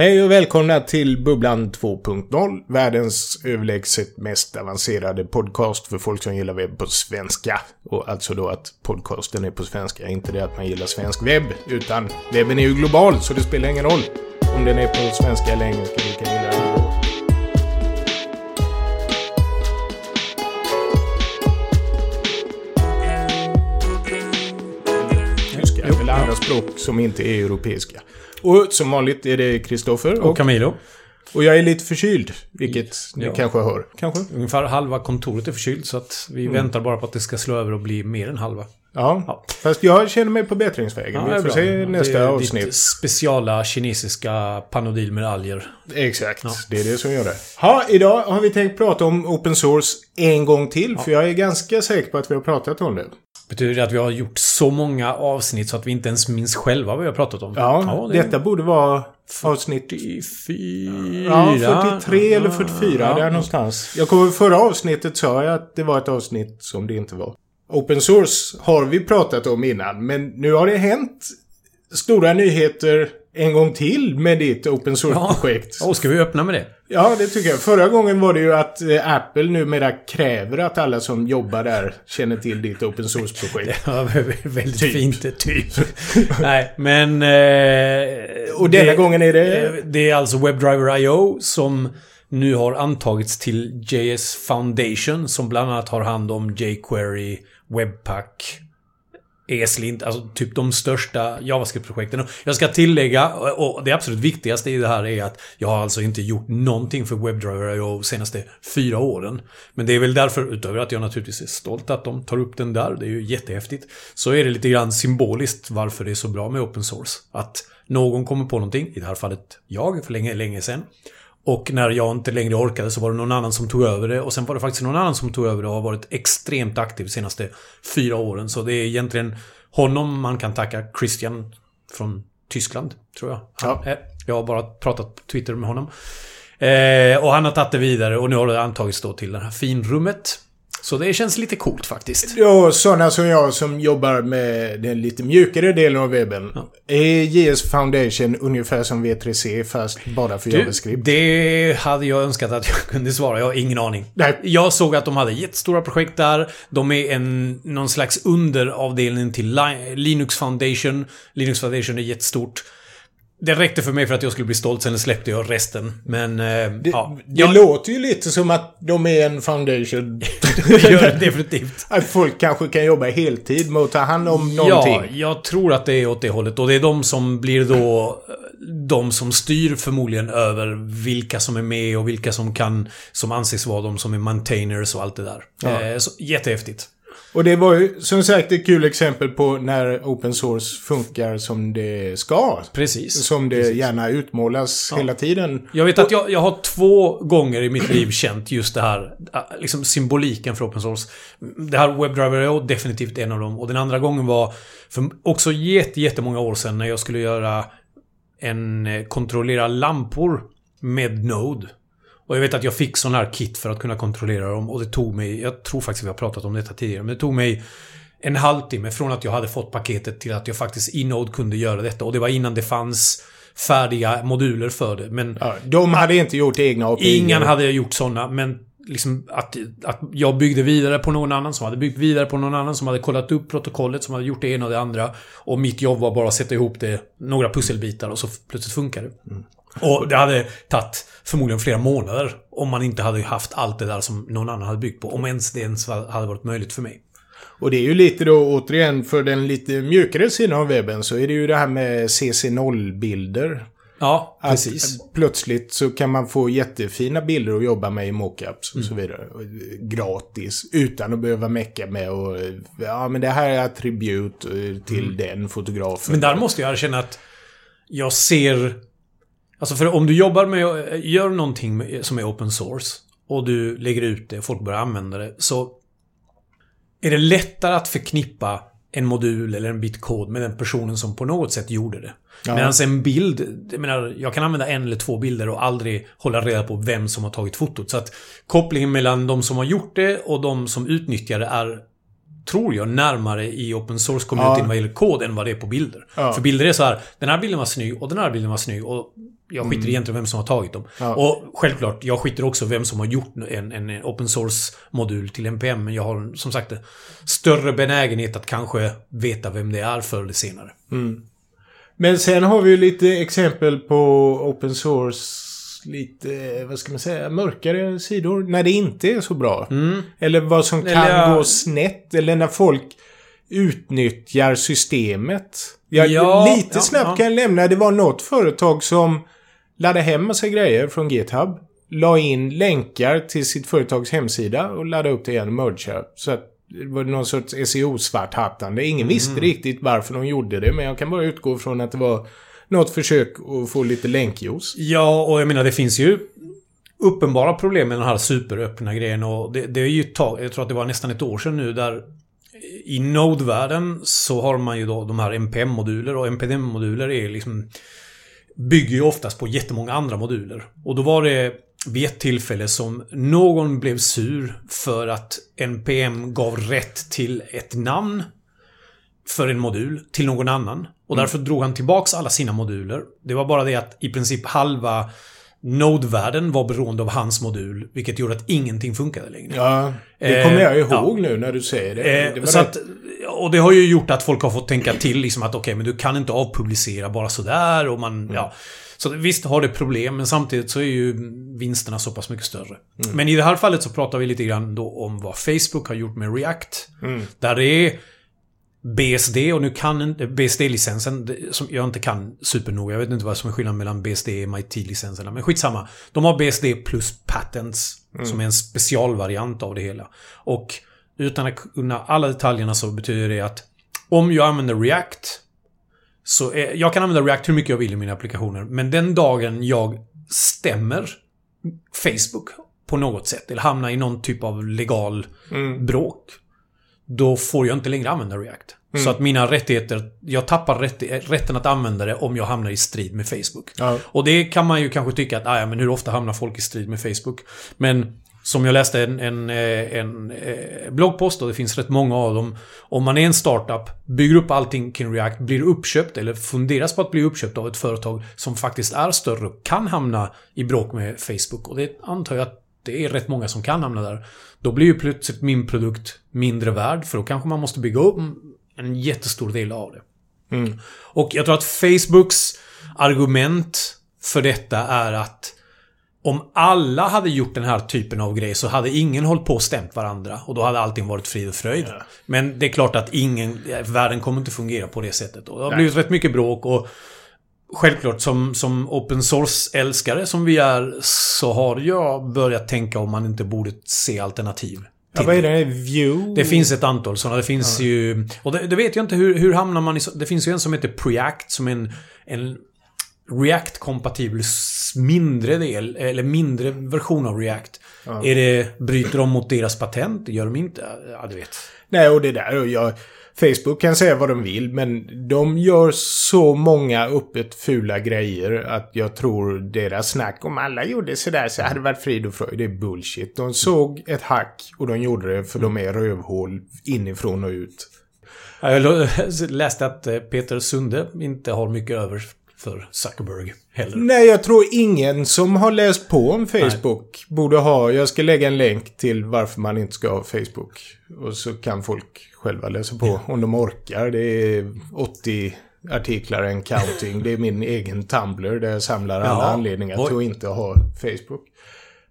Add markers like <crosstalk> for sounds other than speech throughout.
Hej och välkomna till Bubblan 2.0, världens överlägset mest avancerade podcast för folk som gillar webb på svenska. Och alltså då att podcasten är på svenska, inte det att man gillar svensk webb, utan webben är ju global så det spelar ingen roll om den är på svenska eller engelska, vi kan gilla den. Tyska eller andra språk som inte är europeiska. Och som vanligt är det Kristoffer Och Camilo. och jag är lite förkyld, vilket ni Ja. kanske hör. Kanske? Ungefär halva kontoret är förkylt så att vi väntar bara på att det ska slå över och bli mer än halva. Ja. Ja. Fast jag känner mig på bättringsvägen. Ja, Vi får se nästa det är avsnitt. Ditt speciala kinesiska panodil med alger. Exakt, Ja. det är det som gör det. Ha, idag har vi tänkt prata om open source en gång till, för jag är ganska säker på att vi har pratat om det. Betyder det att vi har gjort så många avsnitt så att vi inte ens minns själva vad vi har pratat om? Ja, det är detta borde vara avsnitt 44. Ja, 43 eller 44, Ja. där någonstans. Jag kommer förra avsnittet sa jag att det var ett avsnitt som det inte var. Open source har vi pratat om innan, men nu har det hänt stora nyheter en gång till med ditt open source-projekt. Ja, ska vi öppna med det? Ja, det tycker jag. Förra gången var det ju att eh, Apple numera kräver att alla som jobbar där känner till ditt open source-projekt. <laughs> Ja, väldigt Typ. fint. Typ. <laughs> Nej, men... Eh, Och denna det- gången är det... Eh, Det är alltså WebDriver IO som nu har antagits till JS Foundation som bland annat har hand om jQuery, Webpack, ESLint, alltså typ de största JavaScript-projekten. Jag ska tillägga, och det absolut viktigaste i det här är att jag har alltså inte gjort någonting för WebDriver de senaste fyra åren. Men det är väl därför, utöver att jag naturligtvis är stolt att de tar upp den där, det är ju jättehäftigt, så är det lite grann symboliskt varför det är så bra med open source. Att någon kommer på någonting, i det här fallet jag, för länge, länge sedan. Och när jag inte längre orkade så var det någon annan som tog över det. Och sen var det faktiskt någon annan som tog över det och har varit extremt aktiv de senaste fyra åren. Så det är egentligen honom man kan tacka. Christian från Tyskland, tror jag. Ja. Jag har bara pratat på Twitter med honom. Eh, och han har tagit det vidare och nu har det antagits då till det här finrummet. Så det känns lite coolt faktiskt. Ja, sådana som jag som jobbar med den lite mjukare delen av webben. Är JS Foundation ungefär som V3C fast bara för Du, JavaScript? det hade jag önskat att jag <laughs> kunde svara. Jag har ingen aning. Nej. Jag såg att de hade jättestora projekt där. De är en, någon slags underavdelning till Li- Linux Foundation. Linux Foundation är jättestort. Det räckte för mig för att jag skulle bli stolt, sen släppte jag resten. Men, eh, Det, ja. det Jag låter ju lite som att de är en foundation. <laughs> gör det <laughs> definitivt. att folk kanske kan jobba heltid med att ta hand om någonting. Ja, jag tror att det är åt det hållet. Och det är de som blir då de som styr förmodligen över vilka som är med och vilka som kan, som anses vara de som är maintainers och allt det där. Ja. Eh, så, jättehäftigt. Och det var ju som sagt ett kul exempel på när open source funkar som det ska. Precis. Som det Precis. gärna utmålas hela tiden. Jag vet att jag, jag har två gånger i mitt liv känt just det här, äh, liksom symboliken för open source. Det här WebDriver är definitivt en av dem. Och den andra gången var för också jätte, jättemånga år sedan när jag skulle göra en eh, kontrollera lampor med Node. Och jag vet att jag fick sån här kit för att kunna kontrollera dem och det tog mig, jag tror faktiskt vi har pratat om detta tidigare, men det tog mig en halvtimme från att jag hade fått paketet till att jag faktiskt i Node kunde göra detta. Och det var innan det fanns färdiga moduler för det. Men Ja, de hade inte gjort egna API. ingen hade gjort sådana, men liksom att, att jag byggde vidare på någon annan som hade byggt vidare på någon annan som hade kollat upp protokollet, som hade gjort det ena och det andra. Och mitt jobb var bara att sätta ihop det, några pusselbitar och så plötsligt funkar det. Och det hade tagit förmodligen flera månader om man inte hade haft allt det där som någon annan hade byggt på. Om ens det ens hade varit möjligt för mig. Och det är ju lite då återigen för den lite mjukare sidan av webben så är det ju det här med CC0-bilder. Ja, Att precis. plötsligt så kan man få jättefina bilder att jobba med i mockups och så Mm. vidare. Gratis. Utan att behöva mecka med och ja men det här är attribut eh, till den fotografen. Mm. Men där måste jag erkänna att jag ser... Alltså för om du jobbar med, gör någonting som är open source och du lägger ut det och folk börjar använda det så är det lättare att förknippa en modul eller en bit kod med den personen som på något sätt gjorde det. Ja. Medan en bild, jag menar, jag kan använda en eller två bilder och aldrig hålla reda på vem som har tagit fotot. Så att kopplingen mellan de som har gjort det och de som utnyttjar det är tror jag, närmare i open source-communityn Ja. vad gäller kod än vad det är på bilder. Ja. För bilder är så här, den här bilden var snygg och den här bilden var snygg och Jag skiter Mm. egentligen vem som har tagit dem. Ja. Och självklart, jag skiter också vem som har gjort en, en open source-modul till NPM. Men jag har som sagt en större benägenhet att kanske veta vem det är förr eller senare. Men sen har vi ju lite exempel på open source lite, vad ska man säga, mörkare sidor. När det inte är så bra. Eller vad som kan Eller, gå snett. Eller när folk utnyttjar systemet. Jag, Ja, lite ja, snabbt ja. kan jag lämna. Det var något företag som laddade hem massa grejer från GitHub. La in länkar till sitt företags hemsida och laddade upp det igen och mergea. Så att det var någon sorts SEO-svarthattande. Ingen Mm. visste riktigt varför de gjorde det, men jag kan bara utgå från att det var något försök att få lite länkjuice. Ja, och jag menar det finns ju uppenbara problem med den här superöppna grejen och det, det är ju ett tag, jag tror att det var nästan ett år sedan nu där i Node-världen så har man ju då de här NPM-moduler och NPM-moduler är liksom bygger ju oftast på jättemånga andra moduler. Och då var det vid ett tillfälle som någon blev sur för att NPM gav rätt till ett namn för en modul till någon annan. Och därför drog han tillbaks alla sina moduler. Det var bara det att i princip halva Node-världen var beroende av hans modul, vilket gjorde att ingenting funkade längre. Ja, det Eh, kommer jag ihåg ja. nu när du säger det. Eh, det så rätt- att, och det har ju gjort att folk har fått tänka till liksom att okej, men du kan inte avpublicera bara sådär och man, ja. Så visst har det problem, men samtidigt så är ju vinsterna så pass mycket större. Men i det här fallet så pratar vi lite grann då om vad Facebook har gjort med React. Där det är BSD och nu kan BSD-licensen, som jag inte kan supernoga. Jag vet inte vad som är skillnaden mellan BSD och MIT-licenserna. Men skitsamma. De har BSD plus patents. Som är en specialvariant av det hela. Och utan att kunna alla detaljerna så betyder det att om jag använder React så är, jag kan använda React hur mycket jag vill i mina applikationer. Men den dagen jag stämmer Facebook på något sätt eller hamnar i någon typ av legal bråk. Då får jag inte längre använda React. Så att mina rättigheter, jag tappar rätt, rätten att använda det om jag hamnar i strid med Facebook. Ja. Och det kan man ju kanske tycka att, "Ah, ja men hur ofta hamnar folk i strid med Facebook? Men som jag läste en, en, eh, en, eh, bloggpost och det finns rätt många av dem. Om man är en startup, bygger upp allting kring React, blir uppköpt eller funderas på att bli uppköpt av ett företag som faktiskt är större och kan hamna i bråk med Facebook. Och det antar jag att det är rätt många som kan hamna där. Då blir ju plötsligt min produkt mindre värd för då kanske man måste bygga upp en jättestor del av det. Och jag tror att Facebooks argument för detta är att om alla hade gjort den här typen av grej så hade ingen hållit på och stämt varandra. Och då hade allting varit frid och fröjd. Men det är klart att ingen... Världen kommer inte fungera på det sättet. Och det har blivit rätt mycket bråk och... Självklart som, som open source-älskare som vi är så har jag börjat tänka om man inte borde se alternativ. Ja, vad är det? View? Det finns ett antal sådana. Det finns ju... Och det, det vet jag inte hur, hur hamnar man i... Det finns ju en som heter Preact som är en, en React-kompatibel mindre del, eller mindre version av React. Är det... Bryter de mot deras patent? Det gör de inte? Ja, du vet. Nej, och det där. Jag, Facebook kan säga vad de vill, men de gör så många öppet fula grejer att jag tror deras snack om alla gjorde sådär så hade det varit frid och fröjd. Det är bullshit. De såg ett hack och de gjorde det för de är rövhål inifrån och ut. Jag läste att eh, Peter Sunde inte har mycket övers för Zuckerberg heller. Nej, jag tror ingen som har läst på om Facebook borde ha... Jag ska lägga en länk till varför man inte ska ha Facebook. Och så kan folk själva läsa på om de orkar. Det är 80 artiklar en counting. Det är min egen Tumblr där jag samlar alla Ja. anledningar till att inte ha Facebook.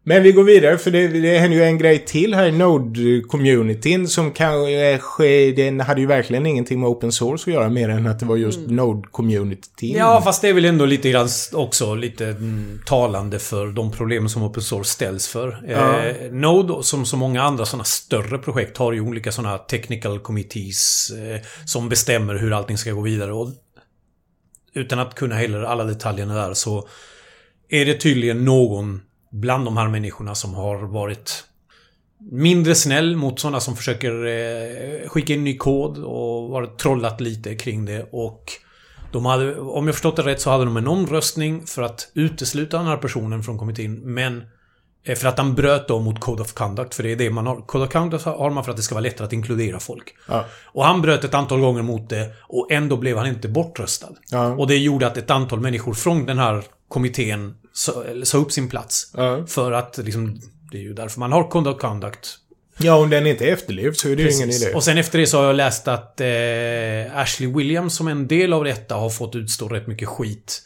Men vi går vidare för det, det händer ju en grej till här i Node-communityn som kanske... Den hade ju verkligen ingenting med open source att göra mer än att det var just Node-communityn. Ja, fast det är väl ändå lite grann också lite mm, talande för de problem som Open Source ställs för. Eh, Node, som så många andra sådana större projekt, har ju olika sådana technical committees eh, som bestämmer hur allting ska gå vidare. Och utan att kunna heller alla detaljerna där så är det tydligen någon bland de här människorna som har varit mindre snäll mot sådana som försöker eh, skicka in ny kod och varit trollat lite kring det och de hade, om jag förstått det rätt så hade de en omröstning för att utesluta den här personen från kommittén men eh, för att han bröt då mot Code of Conduct, för det är det man har. Code of Conduct har man för att det ska vara lättare att inkludera folk. Ja. Och han bröt ett antal gånger mot det och ändå blev han inte bortröstad. Ja. Och det gjorde att ett antal människor från den här kommittén sa, upp sin plats. Ja. För att liksom, det är ju därför man har Conduct Conduct. Ja, om den inte efterlevs så är det ju ingen idé. Och sen efter det så har jag läst att eh, Ashley Williams som en del av detta har fått utstå rätt mycket skit.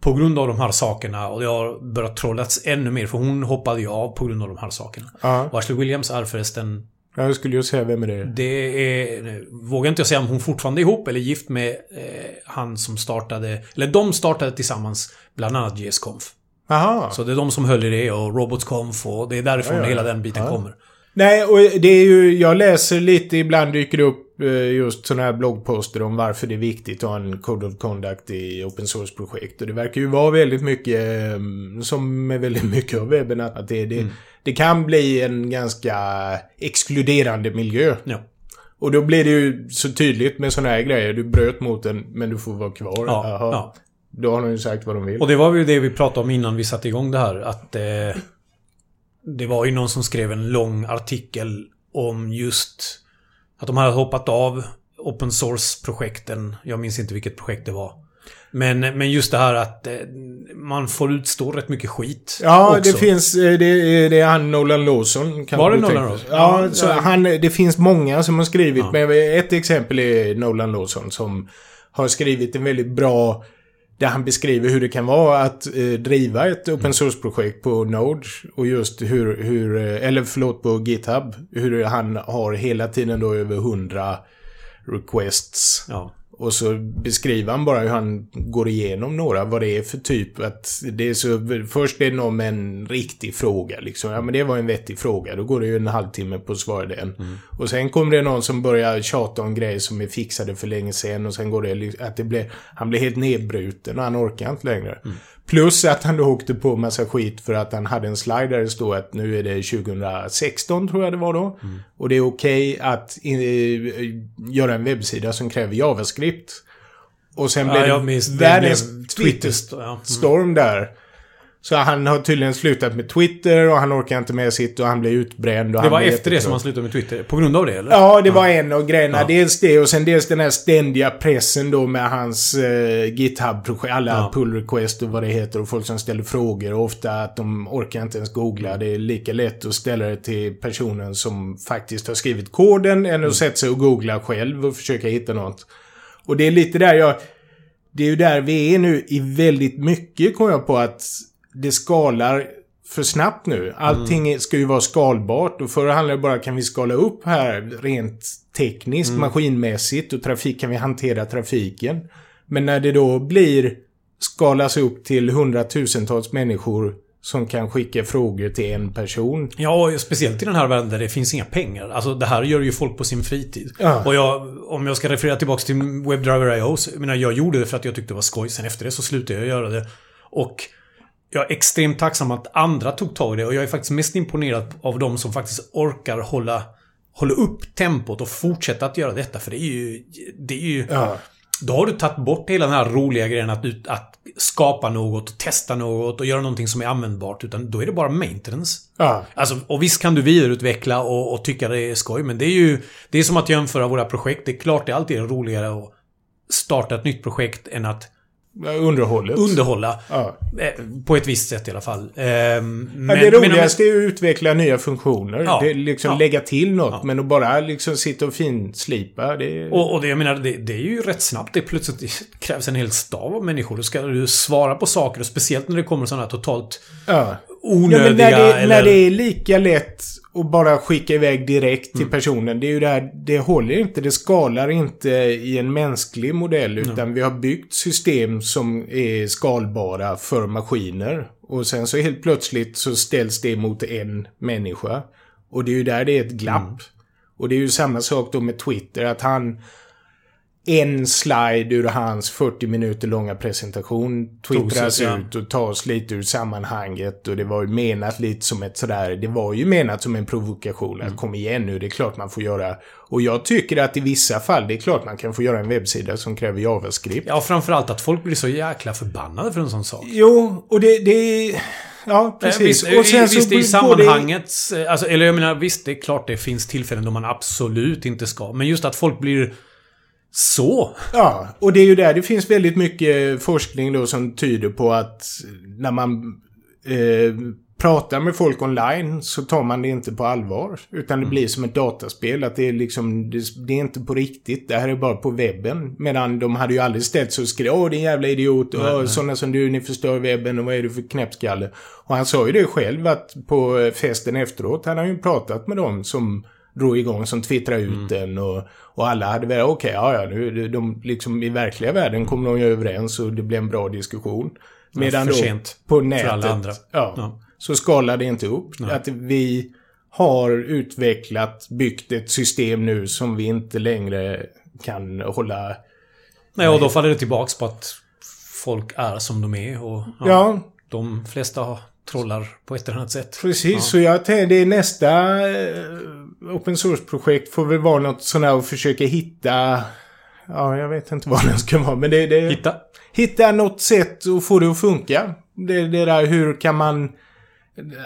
På grund av de här sakerna och det har börjat trollats ännu mer för hon hoppade ju av på grund av de här sakerna. Ja. Och Ashley Williams är förresten Jag skulle ju säga vem är det? Det är... Vågar inte jag säga om hon fortfarande är ihop eller gift med eh, han som startade... Eller de startade tillsammans bland annat JSConf. Aha. Så det är de som höll i det och RobotsConf och det är därifrån Ja, ja, hela den biten Ja. kommer. Nej, och det är ju... Jag läser lite, ibland dyker det upp eh, just sådana här bloggposter om varför det är viktigt att ha en Code of Conduct i open source-projekt. Och det verkar ju vara väldigt mycket, eh, som med väldigt mycket av webben, att det, det, det kan bli en ganska exkluderande miljö. Ja. Och då blir det ju så tydligt med sådana här grejer. Du bröt mot den, men du får vara kvar. Ja, ja. Då har de ju sagt vad de vill. Och det var ju det vi pratade om innan vi satte igång det här. Att eh, det var ju någon som skrev en lång artikel om just att de hade hoppat av open source-projekten. Jag minns inte vilket projekt det var. Men, men just det här att eh, man får utstå rätt mycket skit. Ja, också. det finns... eh, Det, det är han Nolan Lawson. Kan Var det Nolan Lawson? Ja, så ja. han... Det finns många som har skrivit, Ja. men ett exempel är Nolan Lawson som har skrivit en väldigt bra... Där han beskriver hur det kan vara att eh, driva ett Mm. open source-projekt på Node. Och just hur, hur... eh, Eller förlåt, på GitHub. Hur han har hela tiden då över 100 requests. Ja. Och så beskriver han bara hur han går igenom några, vad det är för typ. Att det är så, först är det någon med en riktig fråga liksom. Ja men det var en vettig fråga. Då går det ju en halvtimme på att svara den. Och sen kommer det någon som börjar tjata om grejer som är fixade för länge sedan. Och sen går det li- att det blir, han blir helt nedbruten och han orkar inte längre. Plus att han då åkte på massa skit för att han hade en slide där det stod att nu är det 2016 tror jag det var då. Och det är okej att eh, göra en webbsida som kräver JavaScript. Och sen blev Ja, jag det minns. Världens blev Twitter Twitter. Ja. Mm. där. Så han har tydligen slutat med Twitter och han orkar inte med sitt och han blir utbränd. Och Det var efter det som han slutade med Twitter. På grund av det eller? Ja, det var en av grejerna. Ja. Dels det och sen dels den här ständiga pressen då med hans eh, GitHub-projekt. Alla Ja. pull request och vad det heter och folk som ställer frågor. Och ofta att de orkar inte ens googla. Det är lika lätt att ställa det till personen som faktiskt har skrivit koden än att sätta sig och googla själv och försöka hitta något. Och det är lite där jag... Det är ju där vi är nu i väldigt mycket kom jag på att det skalar för snabbt nu. Allting ska ju vara skalbart och förr handlade det bara kan vi skala upp här rent tekniskt, maskinmässigt och trafik kan vi hantera trafiken. Men när det då blir skalas upp till hundratusentals människor som kan skicka frågor till en person. Ja, speciellt i den här världen där det finns inga pengar. Alltså det här gör ju folk på sin fritid. Ja. Och jag, om jag ska referera tillbaks till WebDriver IO, så, jag menar, jag gjorde det för att jag tyckte det var skoj. Sen efter det så slutade jag göra det. Och jag är extremt tacksam att andra tog tag i det och jag är faktiskt mest imponerad av de som faktiskt orkar hålla, hålla upp tempot och fortsätta att göra detta. För det är ju... Det är ju Ja. då har du tagit bort hela den här roliga grejen att, att skapa något, testa något och göra någonting som är användbart. Utan då är det bara maintenance. Ja. Alltså, och visst kan du vidareutveckla och, och tycka det är skoj, men det är ju... Det är som att jämföra våra projekt. Det är klart det alltid är roligare att starta ett nytt projekt än att Underhållet. underhålla. ja. Eh, På ett visst sätt i alla fall. Ehm, men, Ja, det men roligaste är att utveckla nya funktioner. Ja. Det liksom Ja. lägga till något. Men att bara liksom sitta och finslipa. Det. Och, och det, jag menar, det, det är ju rätt snabbt. Det plötsligt krävs en hel stav av människor. Då ska du svara på saker. Och speciellt när det kommer sådana här totalt onödiga... Ja, men när det, eller... när det är lika lätt att bara skicka iväg direkt Mm. till personen. Det är ju där, det håller inte. Det skalar inte i en mänsklig modell. Utan vi har byggt system som är skalbara för maskiner. Och sen så helt plötsligt så ställs det mot en människa. Och det är ju där det är ett glapp. Mm. Och det är ju samma sak då med Twitter. Att han... En slide ur hans 40 minuter långa presentation twittras ut och tas lite ur sammanhanget. Och det var ju menat lite som ett sådär... Det var ju menat som en provokation. Att kom igen nu, det är klart man får göra... Och jag tycker att i vissa fall, det är klart man kan få göra en webbsida som kräver JavaScript. Ja, framförallt att folk blir så jäkla förbannade för en sån sak. Jo, och det... det ja, Eh, precis. Visst, och sen så visst i går det- sammanhanget... Alltså, eller jag menar, visst, det är klart det finns tillfällen då man absolut inte ska. Men just att folk blir Så! Ja, och det är ju där det finns väldigt mycket forskning då som tyder på att när man eh, pratar med folk online så tar man det inte på allvar. Utan det blir som ett dataspel. Att det är liksom, det, är inte på riktigt. Det här är bara på webben. Medan de hade ju aldrig ställt sig och skrivit Åh din jävla idiot. Åh, sådana som du, ni förstör webben och vad är du för knäppskalle? Och han sa ju det själv att på festen efteråt han ju pratat med dem som drog igång, som twittrade ut Mm. den och, och alla hade väl, okej, ja, ja, nu, de, liksom i verkliga världen kom de ju överens och det blev en bra diskussion. Medan för då på nätet. Ja, Ja. så skalar det inte upp. Nej. Att vi har utvecklat, byggt ett system nu som vi inte längre kan hålla... Nej, och då faller det tillbaks på att folk är som de är och ja, Ja, de flesta trollar på ett eller annat sätt. precis. Ja. Så jag tänkte, det är nästa eh, open source-projekt får väl vara något sånt här att försöka hitta... Ja, jag vet inte vad <laughs> det ska vara, men det... det Hitta. hitta något sätt att få det att funka. Det, det där hur kan man...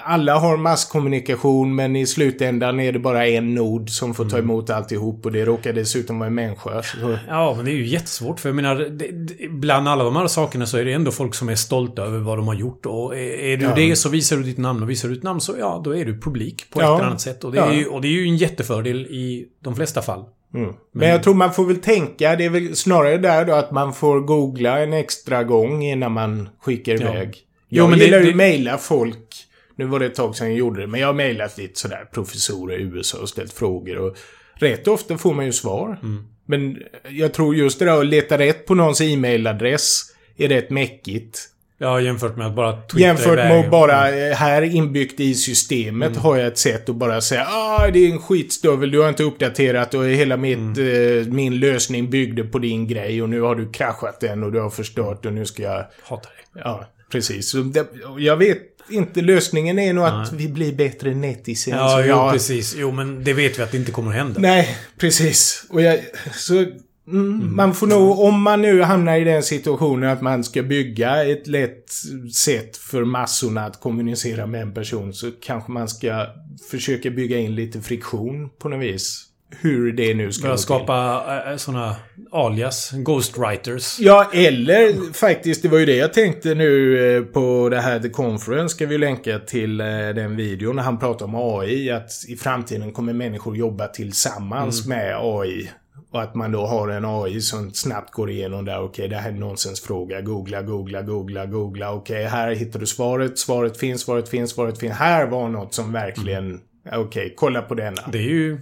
Alla har masskommunikation men i slutändan är det bara en nod som får ta emot alltihop och det råkar dessutom vara en människa. Så, Ja, men det är ju jättesvårt. För jag menar, det, det, bland alla de här sakerna så är det ändå folk som är stolta över vad de har gjort. Och är, är du Ja. det så visar du ditt namn och visar du ditt namn så ja, då är du publik på Ja. ett eller annat sätt. Och det, Ja. är ju, och det är ju en jättefördel i de flesta fall. mm. Men jag tror man får väl tänka, det är väl snarare där då att man får googla en extra gång innan man skickar Ja. iväg. Jo, Jag men det- gillar ju det- att mejla folk. Nu var det ett tag sedan jag gjorde det, men jag har mejlat lite sådär professorer i USA och ställt frågor och rätt ofta får man ju svar. Mm. Men jag tror just det där att leta rätt på någons e-mailadress är rätt mäckigt. Ja, jämfört med att bara twittra Jämfört med att bara eh, här inbyggt i systemet Mm. har jag ett sätt att bara säga ah det är en skitstövel, du har inte uppdaterat och hela mitt, Mm. eh, min lösning byggde på din grej och nu har du kraschat den och du har förstört och nu ska jag... Hatar det. Ja, precis. Så det, jag vet inte, lösningen är nog att vi blir bättre netisen. Ja, jo, jag- precis. Jo, men det vet vi att det inte kommer hända. Nej, precis. Och jag, så, mm, Man får nog, om man nu hamnar i den situationen att man ska bygga ett lätt sätt för massorna att kommunicera med en person så kanske man ska försöka bygga in lite friktion på något vis. Hur det nu ska Börja skapa äh, sådana alias, ghostwriters. Ja, eller faktiskt, det var ju det jag tänkte nu eh, på det här The Conference. Ska vi länka till eh, den videon när han pratar om AI. Att i framtiden kommer människor jobba tillsammans med AI. Och att man då har en AI som snabbt går igenom där. Okej, det här är en nonsensfråga. Googla, googla, googla, googla. Okej, här hittar du svaret. Svaret finns, svaret finns, svaret finns. Här var något som verkligen... Okej, kolla på denna. Det är ju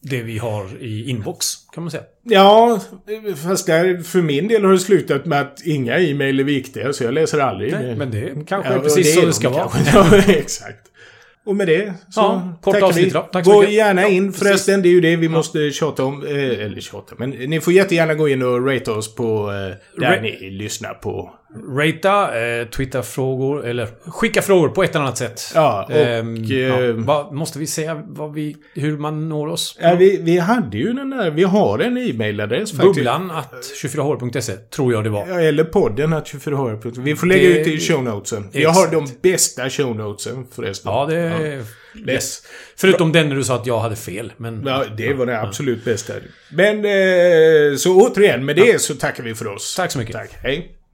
det vi har i inbox, kan man säga. Ja, fast där, för min del har det slutat med att inga e-mail är viktiga, så jag läser aldrig. Nej, men det kanske Ja, är precis är så det de ska vara. <laughs> Ja, exakt. Och med det så Ja, kort tackar avsnitt vi. då. Tack så Gå mycket. gärna in Ja, förresten, det är ju det vi måste tjata om. Eh, eller tjata, men ni får jättegärna gå in och rate oss på eh, där Ra- ni lyssnar på. Rata, eh, twittra frågor, eller skicka frågor på ett eller annat sätt. Ja, och... Ehm, ja. eh, Vad, måste vi säga vi, hur man når oss? Ja, vi, vi hade ju den där, vi har en e-mailadress faktiskt. Bubblan att 24hr.se, tror jag det var. Ja, eller podden att 24 Vi får lägga Det- ut det i show notesen. Jag har de bästa show notesen förresten. Ja, det är... Yes. Förutom den när du sa att jag hade fel, men... Ja, det var det absolut bästa. Men eh, så återigen, med det så tackar vi för oss. Tack så mycket. Tack. Hej.